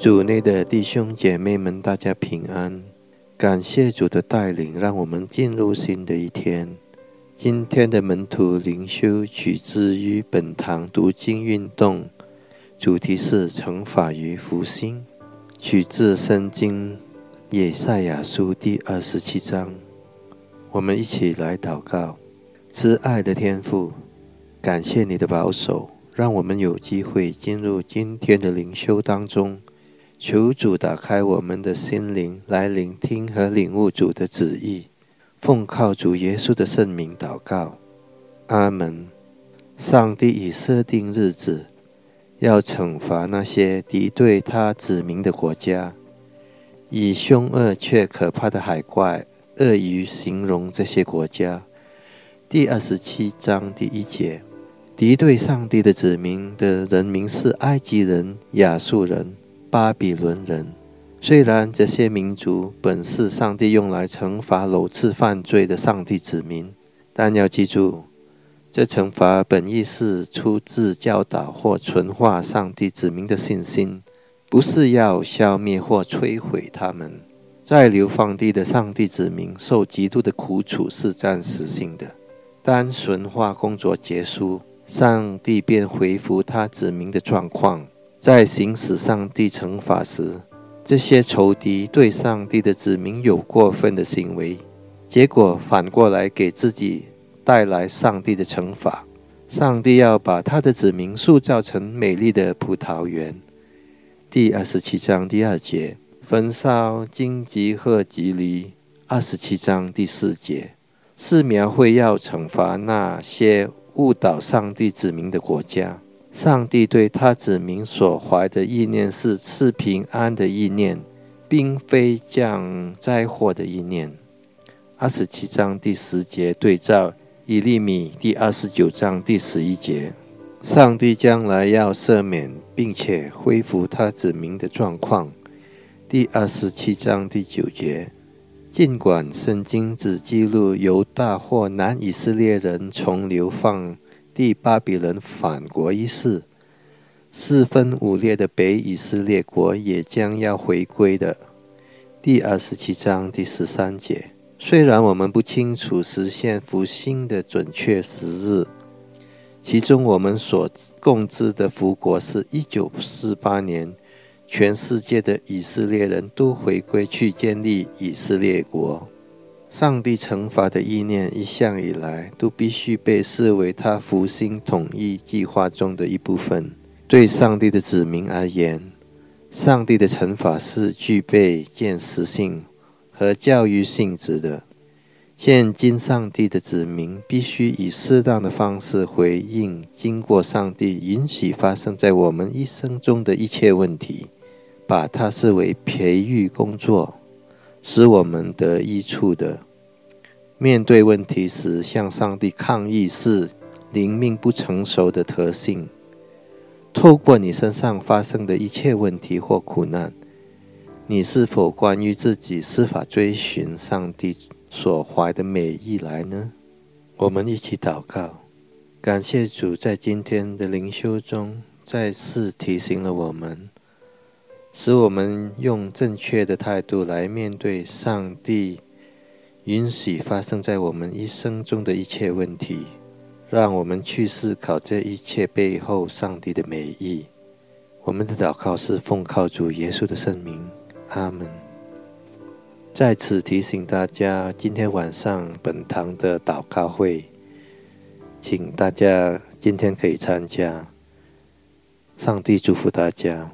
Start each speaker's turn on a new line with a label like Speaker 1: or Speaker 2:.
Speaker 1: 主内的弟兄姐妹们，大家平安！感谢主的带领，让我们进入新的一天。今天的门徒灵修取自于本堂读经运动，主题是惩罚与福星，取自圣经耶赛亚书第二十七章。我们一起来祷告：慈爱的天父，感谢你的保守，让我们有机会进入今天的灵修当中。求主打开我们的心灵，来聆听和领悟主的旨意。奉靠主耶稣的圣名祷告，阿门。上帝已设定日子，要惩罚那些敌对他子民的国家，以凶恶却可怕的海怪、鳄鱼形容这些国家。第二十七章第一节，敌对上帝的子民的人民是埃及人、亚述人。巴比伦人，虽然这些民族本是上帝用来惩罚屡次犯罪的上帝子民，但要记住，这惩罚本意是出自教导或纯化上帝子民的信心，不是要消灭或摧毁他们。在流放地的上帝子民受极度的苦楚是暂时性的，当纯化工作结束，上帝便恢复他子民的状况。在行使上帝惩罚时，这些仇敌对上帝的子民有过分的行为，结果反过来给自己带来上帝的惩罚。上帝要把他的子民塑造成美丽的葡萄园。第二十七章第二节，焚烧荆棘和棘藜。二十七章第四节，是描绘要惩罚那些误导上帝子民的国家。上帝对他子民所怀的意念是赐平安的意念，并非降灾祸的意念。二十七章第十节对照以利米第二十九章第十一节，上帝将来要赦免并且恢复他子民的状况。第二十七章第九节，尽管圣经只记录犹大或南以色列人从流放。第巴比伦反国一事，四分五裂的北以色列国也将要回归的。第二十七章第十三节，虽然我们不清楚实现复兴的准确时日，其中我们所共知的复国是一九四八年，全世界的以色列人都回归去建立以色列国。上帝惩罚的意念一向以来都必须被视为他复兴统一计划中的一部分。对上帝的子民而言，上帝的惩罚是具备见识性和教育性质的。现今，上帝的子民必须以适当的方式回应经过上帝允许发生在我们一生中的一切问题，把它视为培育工作。使我们得益处的，面对问题时向上帝抗议是灵命不成熟的特性。透过你身上发生的一切问题或苦难，你是否关于自己是否追寻上帝所怀的美意来呢？我们一起祷告，感谢主在今天的灵修中再次提醒了我们。使我们用正确的态度来面对上帝允许发生在我们一生中的一切问题，让我们去思考这一切背后上帝的美意。我们的祷告是奉靠主耶稣的圣名，阿门。在此提醒大家，今天晚上本堂的祷告会，请大家今天可以参加。上帝祝福大家。